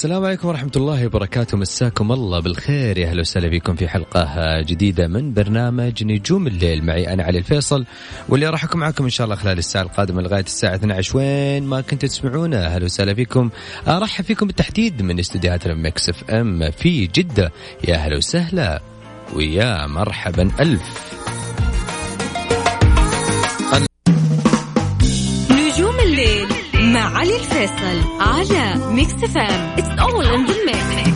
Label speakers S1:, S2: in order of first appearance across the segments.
S1: السلام عليكم ورحمة الله وبركاته. مساكم الله بالخير. يا أهلا وسهلا بكم في حلقة جديدة من برنامج نجوم الليل. معي أنا علي الفيصل واللي راح أكون معكم إن شاء الله خلال الساعة القادمة لغاية الساعة 12 وين ما كنتوا تسمعونا أهلا وسهلا فيكم. أرحب فيكم بالتحديد من استديوهات Mix FM في جدة. يا أهلا وسهلا ويا مرحبا. ألف
S2: علي الفيصل على Mix FM it's all in the mix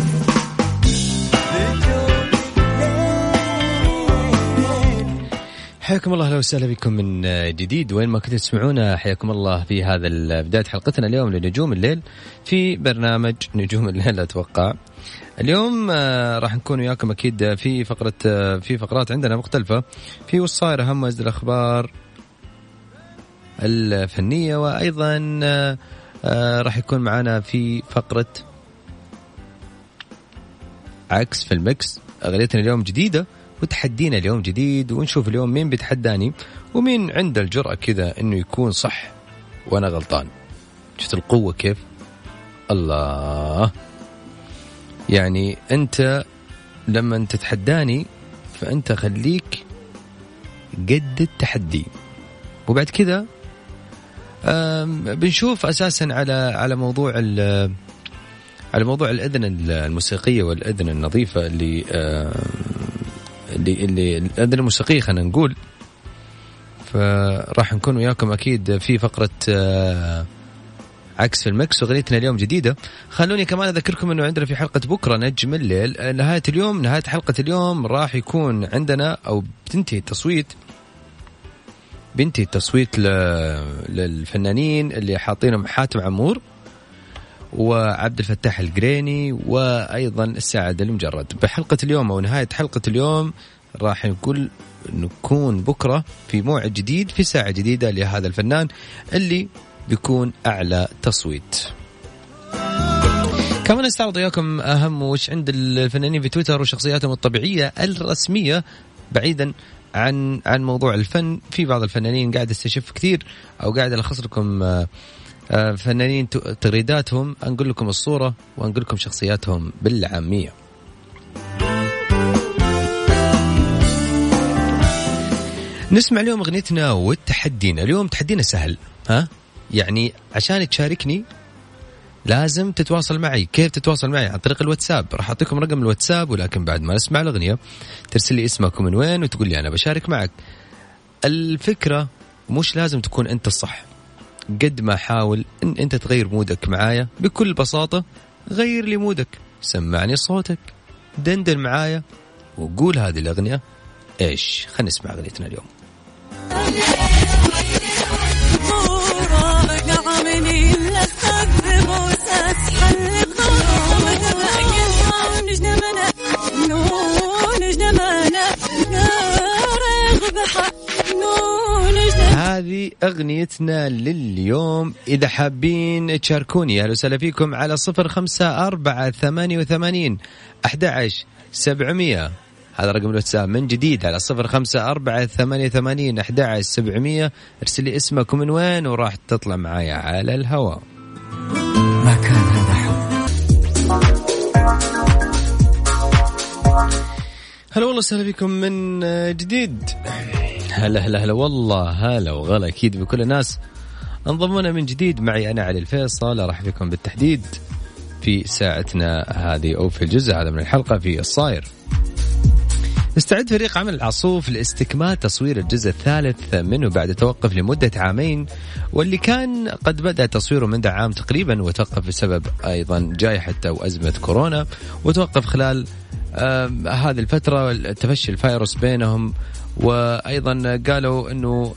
S1: حياكم الله أهلا وسهلا بكم من جديد. وين ما كنتوا تسمعونا حياكم الله في هذا بداية حلقتنا اليوم لنجوم الليل. في برنامج نجوم الليل أتوقع. اليوم آه، راح نكون وياكم أكيد في فقرة آه، في فقرات عندنا مختلفة. في وش صاير اهم الأخبار. الفنية وأيضا آه، آه، راح يكون معنا في فقرة عكس في المكس أغنيتنا اليوم جديدة وتحدينا اليوم جديد ونشوف اليوم مين بيتحداني ومين عنده الجرأة كذا إنه يكون صح وأنا غلطان. شفت القوة كيف؟ الله. يعني أنت لما تتحداني فأنت خليك قد التحدي. وبعد كذا بنشوف أساسا على على موضوع على موضوع الإذن الموسيقية والإذن النظيفة اللي اللي اللي الإذن الموسيقية خلينا نقول. فراح نكون وياكم أكيد في فقرة عكس في المكس واغنيتنا اليوم جديدة. خلوني كمان أذكركم إنه عندنا في حلقة بكرة نجم الليل. نهاية اليوم نهاية حلقة اليوم راح يكون عندنا أو بتنتهي التصويت بنتي التصويت للفنانين اللي حاطينهم حاتم عمور وعبد الفتاح القريني وأيضا السعد المجرد بحلقة اليوم أو نهاية حلقة اليوم راح نقول نكون بكرة في موعد جديد في ساعة جديدة لهذا الفنان اللي بيكون أعلى تصويت. كمان استعرض وياكم أهم وش عند الفنانين في تويتر وشخصياتهم الطبيعية الرسمية بعيدا عن عن موضوع الفن. في بعض الفنانين قاعد استشف كثير أو قاعد الخص لكم آه، آه، فنانين تغريداتهم. انقل لكم الصورة وانقل لكم شخصياتهم بالعامية. نسمع اليوم أغنيتنا والتحدينا اليوم تحدينا سهل ها؟ يعني عشان تشاركني لازم تتواصل معي. كيف تتواصل معي؟ عن طريق الواتساب. راح أعطيكم رقم الواتساب ولكن بعد ما نسمع الأغنية ترسل لي اسمك ومن وين وتقول لي أنا بشارك معك. الفكرة مش لازم تكون أنت الصح. قد ما حاول إن أنت تغير مودك معايا بكل بساطة غير لي مودك. سمعني صوتك دندن معايا وقول هذه الأغنية إيش. خلينا نسمع أغنيتنا اليوم. هذه أغنيتنا لليوم. إذا حابين تشاركوني أهلا وسهلا فيكم على صفر خمسة أربعة ثمانية وثمانين أحد سبعمية. هذا رقم الواتساب من جديد على صفر خمسة أربعة ثمانية ثمانين أحد سبعمية. ارسل لي اسمك ومن وين وراح تطلع معايا على الهواء
S3: ما كان هذا حب.
S1: هلا والله وسهلا بكم من جديد. هلا هلا هلا. والله هلا وغلا أكيد بكل الناس. انضمونا من جديد معي أنا علي الفيصل. أرحب بكم بالتحديد في ساعتنا هذه أو في الجزء هذا من الحلقة في الصاير. استعد فريق عمل العصوف لاستكمال تصوير الجزء الثالث منه بعد توقف لمدة عامين واللي كان قد بدأ تصويره منذ عام تقريبا وتوقف بسبب أيضا جائحة أو أزمة كورونا وتوقف خلال هذه الفترة. تفشي الفيروس بينهم وأيضا قالوا إنه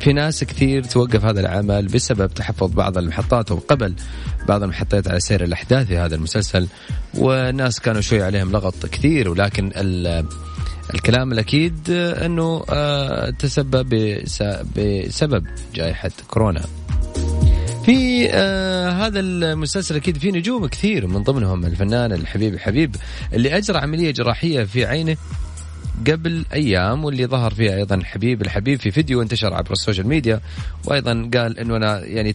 S1: في ناس كثير توقف هذا العمل بسبب تحفظ بعض المحطات أو قبل بعض المحطات على سير الأحداث في هذا المسلسل والناس كانوا شوي عليهم لغط كثير ولكن الكلام الأكيد إنه آه، تسبب بسبب جائحة كورونا. في آه هذا المسلسل أكيد في نجوم كثير من ضمنهم الفنان الحبيب الحبيب اللي أجرى عملية جراحية في عينه قبل أيام واللي ظهر فيها أيضا حبيب الحبيب في فيديو انتشر عبر ال social media وأيضا قال إنه أنا يعني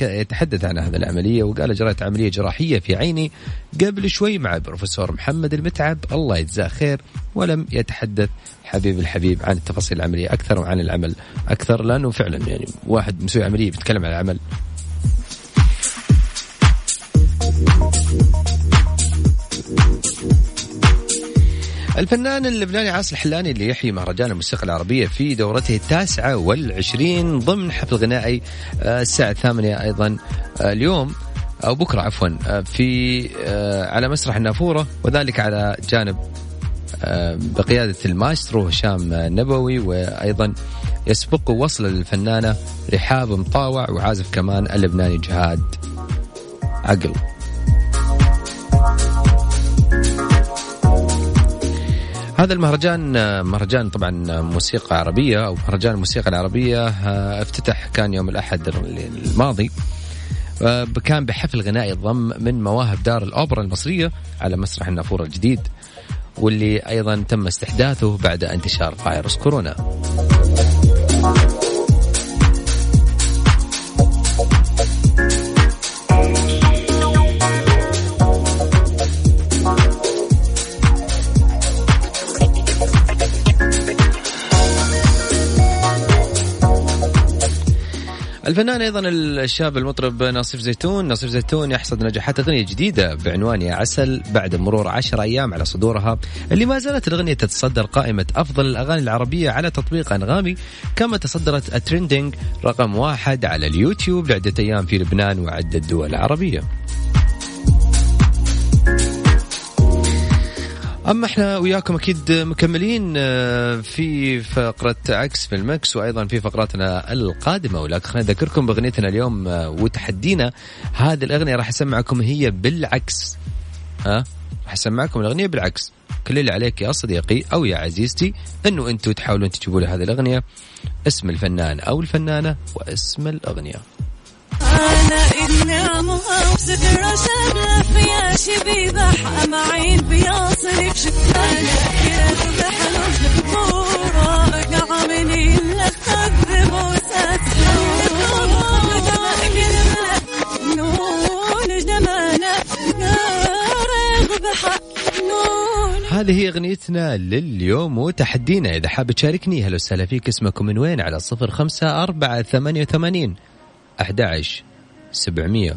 S1: يتحدث عن هذه العملية وقال اجريت عملية جراحية في عيني قبل شوي مع البروفيسور محمد المتعب. الله يجزاه خير ولم يتحدث حبيب الحبيب عن التفاصيل العملية أكثر وعن العمل أكثر لأنه فعلا يعني واحد مسوي عملية بيتكلم عن العمل الفنان اللبناني عاصي الحلاني اللي يحيي مهرجان الموسيقى العربية في دورته التاسعة والعشرين ضمن حفل غنائي آه، الساعة الثامنة أيضا آه، اليوم. أو بكرة عفوا آه، في على مسرح النافورة وذلك على جانب بقيادة المايسترو هشام نبوي وأيضا يسبق وصل الفنانة رحاب مطاوع وعازف كمان اللبناني جهاد عقل. هذا المهرجان مهرجان طبعا موسيقى عربية أو مهرجان الموسيقى العربية آه، افتتح كان يوم الأحد الماضي آه، كان بحفل غنائي ضم من مواهب دار الأوبرا المصرية على مسرح النافورة الجديد واللي أيضا تم استحداثه بعد انتشار فيروس كورونا. الفنان أيضا الشاب المطرب ناصف زيتون. ناصف زيتون يحصد نجاحات أغنية جديدة بعنوان يا عسل بعد مرور عشر أيام على صدورها اللي ما زالت الأغنية تتصدر قائمة أفضل الأغاني العربية على تطبيق أنغامي كما تصدرت ال trending رقم واحد على اليوتيوب لعدة أيام في لبنان وعدة دول عربية. أما إحنا وياكم أكيد مكملين آه، في فقرة عكس في ال Mix وأيضا في فقراتنا القادمة. ولكن خلينا نذكركم بأغنيتنا اليوم آه، وتحدينا. هذه الأغنية راح أسمعكم هي بالعكس. ها؟ راح أسمعكم الأغنية بالعكس. كل اللي عليك يا صديقي أو يا عزيزتي إنه أنتم تحاولون تجيبوا لي هذه الأغنية. اسم الفنان أو الفنانة واسم
S4: الأغنية. شبلة فيها شبيبة بحلو
S1: هذه أغنيتنا لليوم وتحدينا. إذا حاب تشاركني هلا وسهلا فيك اسمكم من وين؟ على صفر خمسة أربعة ثمانية وثمانين 11 700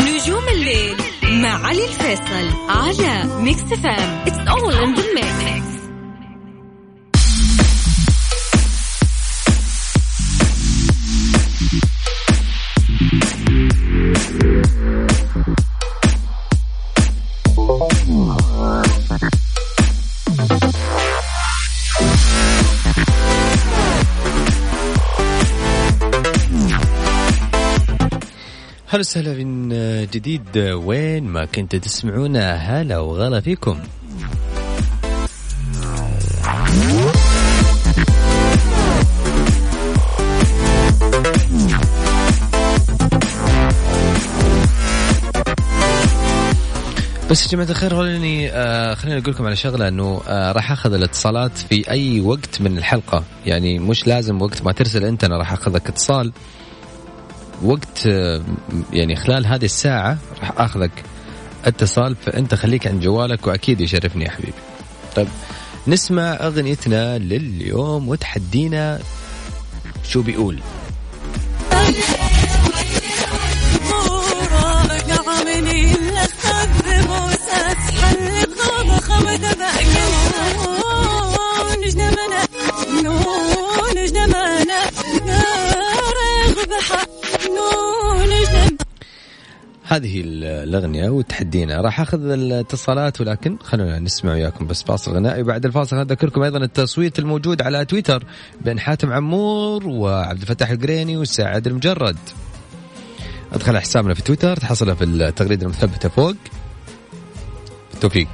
S2: نجوم الليل مع علي الفيصل على Mix FM it's all in the mix
S1: هلا وسهلا من جديد وين ما كنت تسمعونا هلا وغلا فيكم؟ بس يا جماعة الخير خليني آه خليني أقول لكم على شغلة إنه آه راح أخذ الاتصالات في أي وقت من الحلقة. يعني مش لازم وقت ما ترسل أنت أنا راح أخذك اتصال. وقت آه يعني خلال هذه الساعة راح آخذك اتصال فأنت خليك عند جوالك وأكيد يشرفني يا حبيبي. طيب نسمع أغنيتنا لليوم وتحدينا شو بيقول. هذه الأغنية وتحدينا. راح أخذ الاتصالات ولكن خلونا نسمع وياكم بس فاصل غنائي. وبعد الفاصل أذكركم أيضا التصويت الموجود على تويتر بين حاتم عمور وعبد الفتاح القريني وسعد لمجرد. أدخل على حسابنا في تويتر تحصلها في التغريدة المثبتة فوق. توفيق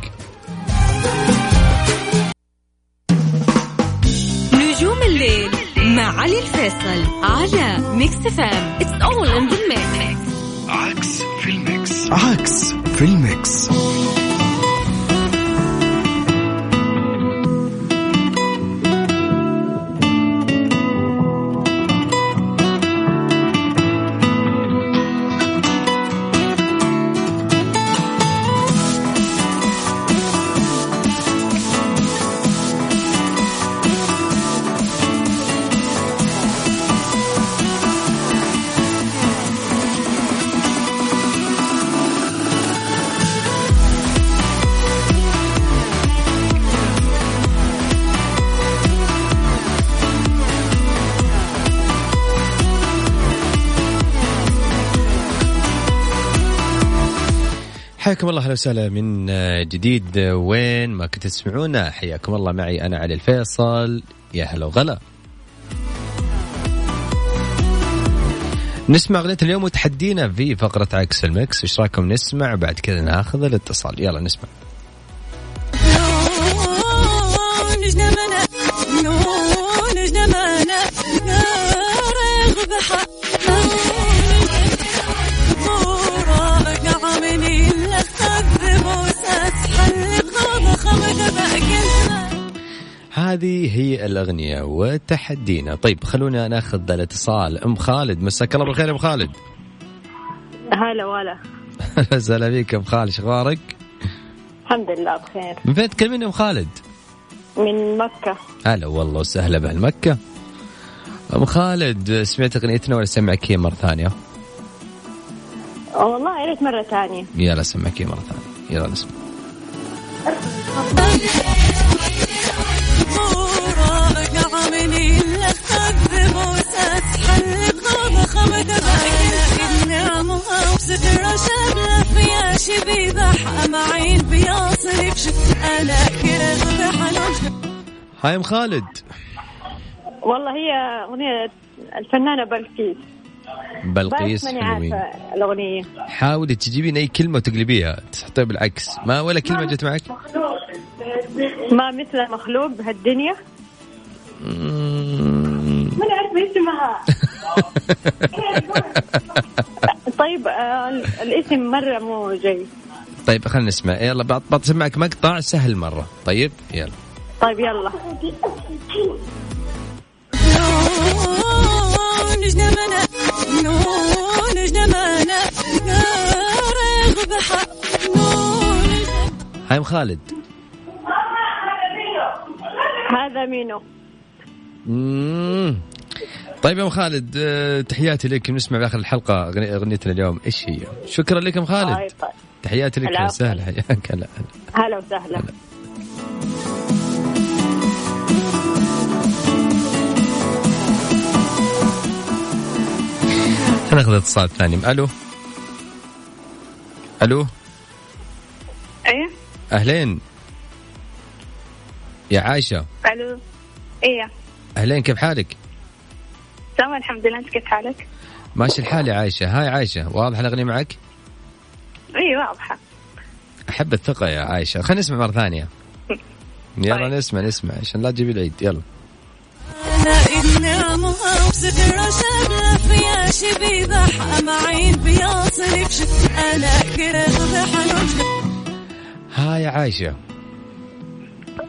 S2: نجوم الليل مع علي الفيصل على Mix FM it's all in the mix
S3: عكس عكس في الميكس
S1: حياكم الله أهلا وسهلا. من جديد وين ما كنت تسمعونا حياكم الله. معي أنا علي الفيصل. يا هلا وغلا. نسمع أغنية اليوم وتحدينا في فقرة عكس المكس إيش رأيكم نسمع؟ بعد كذا ناخذ الاتصال. يلا نسمع. هذه هي الأغنية وتحدينا. طيب خلونا ناخذ الاتصال. أم خالد مساك الله بالخير يا أم خالد؟
S5: هلا ولا
S1: فيك يا أم خالد شو أخبارك؟
S5: الحمد لله بخير.
S1: من فين تكلمين يا أم خالد؟
S5: من مكة.
S1: هلا والله وسهلا بهالمكة أم خالد سمعت أغنيتنا ولا سمعك هي مرة ثانية؟
S5: والله يا ريت مرة ثانية.
S1: يلا سمعك هي مرة ثانية. يلا نسمع. هاي أم خالد.
S5: والله هي أغنية الفنانة بلقيس.
S1: بلقيس حلوين.
S5: الأغنية.
S1: حاولي تجيبين أي كلمة وتقلبيها تحطيها بالعكس. ما ولا كلمة جت معك؟
S5: ما مثل مخلوق بهالدنيا. ما عارفة اسمها. طيب آه الاسم مرة مو جاي
S1: طيب خلينا نسمع. يلا بسمعك مقطع سهل مرة. طيب يلا.
S5: طيب يلا.
S1: هاي خالد.
S5: هذا مينو.
S1: طيب يا أم خالد آه، تحياتي لك. نسمع بآخر الحلقة أغنيتنا اليوم. إيش هي؟ شكرا لك ام خالد.
S5: طيب طيب.
S1: تحياتي لك. سهل حياك هلا هلا.
S5: هلا. وسهلا
S1: ناخذ اتصال ثاني. ألو؟ ألو؟
S5: إيه؟
S1: أهلين. يا عايشه
S5: ألو. إيه.
S1: أهلين كيف حالك؟
S5: تمام الحمد لله. أنت كيف حالك؟
S1: ماشي الحال يا عايشه هاي عايشه واضح الأغنية معك؟
S5: إي واضحة.
S1: أحب الثقة يا عايشة. خلينا نسمع مرة ثانية. يلا
S5: طيب.
S1: نسمع نسمع. عشان لا تجيبي العيد. يلا. هاي يا عايشة.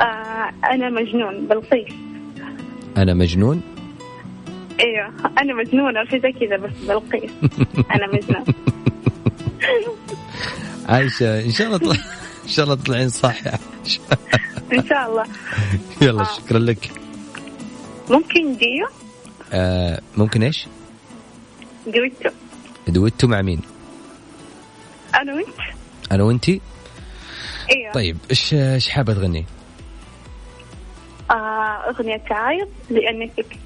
S5: آه أنا مجنون بلقيس
S1: أنا مجنون؟
S5: إيوه أنا مجنونة في زي كذا بس بلقيس أنا مجنون.
S1: عايشة إن شاء الله إن شاء الله تطلعين صح يا
S5: إن شاء الله
S1: يلا
S5: آه.
S1: شكرا لك
S5: ممكن ديو
S1: آه ممكن إيش؟
S5: دويتو
S1: دويتو مع مين؟
S5: أنا وأنت
S1: أنا وانتي؟
S5: إيوه
S1: طيب إيش إيش حابة تغني؟
S5: آه أغنية عايض لاني فيك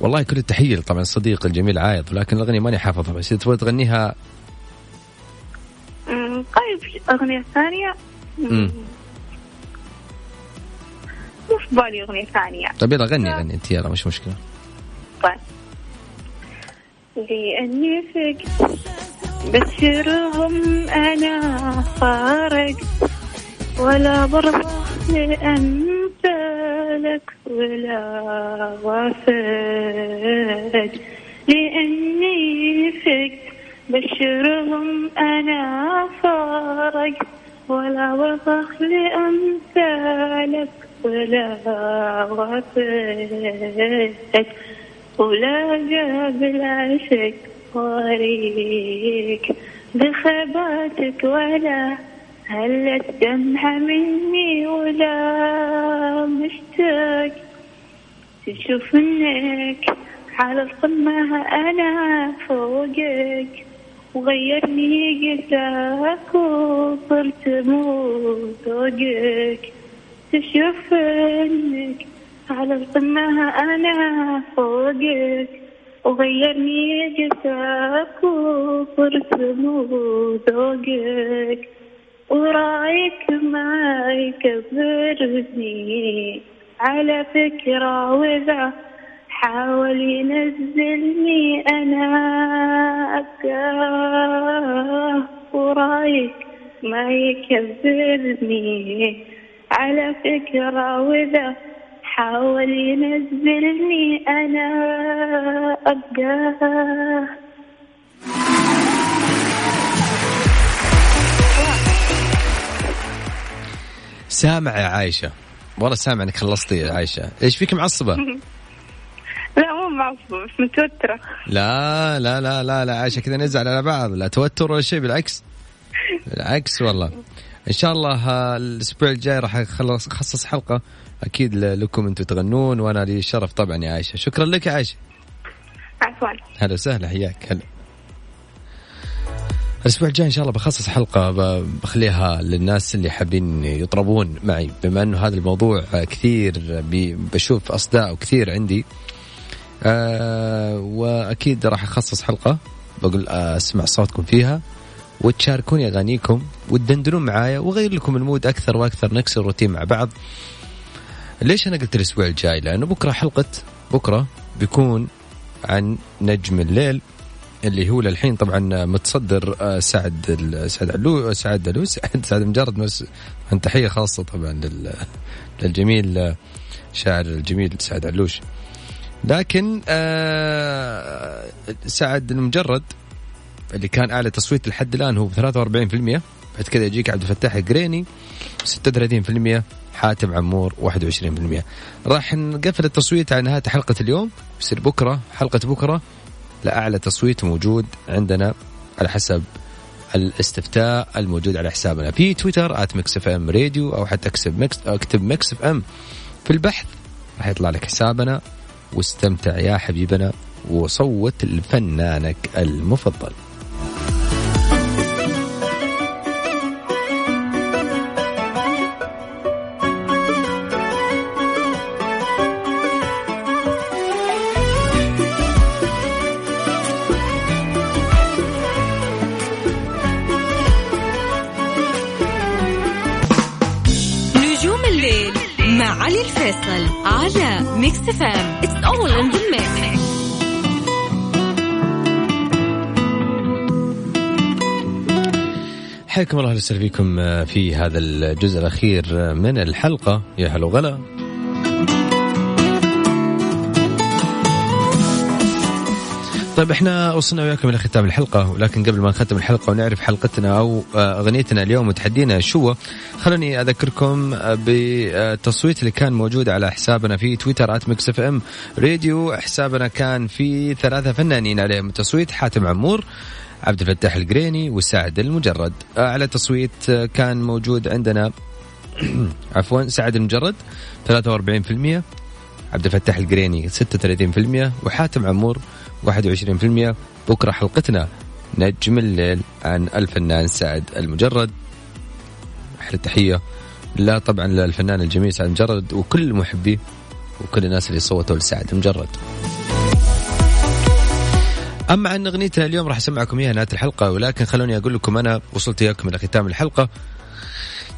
S1: والله كل التحية طبعا الصديق الجميل عايض لكن الأغنية ماني حافظها بس إذا تبغى تغنيها
S5: طيب أغنية ثانية.
S1: مم.
S5: مو في بالي أغنية ثانية.
S1: طيب يلا غني غني أنت يلا مش مشكلة.
S5: طيب. لأني فيك بشرهم أنا فارق ولا برضى لأمثالك ولا وافق لأني فيك بشرهم أنا فارق ولا وضخ لأمثالك ولا وافق ولا جاب العشق طريق بخباتك ولا هلت دمعة مني ولا مشتاق تشوف إنك على القمة أنا فوقك. وغيرني قساك وصرت مو ذوقك تشوف انك على القمة أنا فوقك. وغيرني قساك وصرت مو ذوقك ورأيك ما يكبرني على فكرة وإذا حاول ينزلني أنا أبقاه ورايك ما يكبرني على فكرة وإذا حاول ينزلني أنا أبقاه
S1: سامع يا عايشة. والله سامع إنك خلصتي يا عايشة. إيش فيك
S5: معصبة؟ متوترة.
S1: لا لا لا لا لا عايشه كذا نزعل على بعض. لا توتر ولا شيء بالعكس. بالعكس والله. إن شاء الله ها، الأسبوع الجاي راح اخلص أخصص حلقة. أكيد لكم أنتم تغنون وأنا لي الشرف طبعا يا عايشه شكرا لك يا عايشه
S5: عفوا.
S1: هلا وسهلا حياك. هلا. الأسبوع الجاي إن شاء الله بخصص حلقة بخليها للناس اللي حابين يطربون معي. بما إنه هذا الموضوع كثير بي- بشوف أصداء كثير عندي آه وأكيد راح أخصص حلقة. بقول آه، أسمع صوتكم فيها وتشاركوني أغانيكم وتدندنون معايا وأغير لكم المود أكثر وأكثر نكسر الروتين مع بعض. ليش أنا قلت الأسبوع الجاي؟ لأنه بكرة حلقة بكرة بيكون عن نجم الليل اللي هو للحين طبعا متصدر آه، سعد سعد علو سعد علو سعد سعد مجرد تحيه خاصة طبعا لل- للجميل آه، شاعر الجميل سعد علوش. لكن آه، سعد لمجرد اللي كان أعلى تصويت لحد الآن هو ب 43% بعد كذا يجيك عبد الفتاح القريني 36% حاتم عمور 21% راح نقفل التصويت على نهاية حلقة اليوم. يصير بكرة حلقة بكرة لأعلى تصويت موجود عندنا على حسب الاستفتاء الموجود على حسابنا. في تويتر at Mix FM Radio أو حتى اكتب Mix أكتب Mix FM في البحث. راح يطلع لك حسابنا. واستمتع يا حبيبنا وصوت لفنانك المفضل.
S2: نجوم الليل مع علي الفيصل على Mix FM
S1: حياكم الله وسهلا فيكم في هذا الجزء الأخير من الحلقة. يا هلا وغلا. طيب إحنا وصلنا وياكم إلى ختام الحلقة ولكن قبل ما نختم الحلقة ونعرف حلقتنا أو آه، أغنيتنا اليوم وتحدينا شو خلوني أذكركم بالتصويت اللي كان موجود على حسابنا في تويتر @Mix FM Radio. حسابنا كان في ثلاثة فنانين عليهم التصويت حاتم عمور عبد الفتاح القريني وسعد لمجرد. آه، على تصويت آه، كان موجود عندنا عفوا سعد لمجرد 43% عبد الفتاح القريني 36% وحاتم عمور 21% بكرة حلقتنا نجم الليل عن الفنان سعد المجرد. أحلى تحية. لا طبعا للفنان الجميل سعد المجرد وكل محبيه وكل الناس اللي صوتوا لسعد المجرد. أما عن اغنيتنا اليوم راح أسمعكم إياها نهاية الحلقة ولكن خلوني أقول لكم أنا وصلت اياكم إلى ختام الحلقة.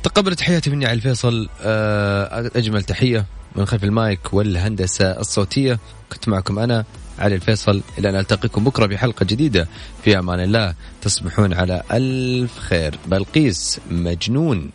S1: تقبلت تحياتي مني علي الفيصل. آه، أجمل تحية من خلف المايك والهندسة الصوتية. كنت معكم أنا علي الفيصل. إلى أن ألتقيكم بكرة بحلقة جديدة. في أمان الله تصبحون على ألف خير. بلقيس مجنون.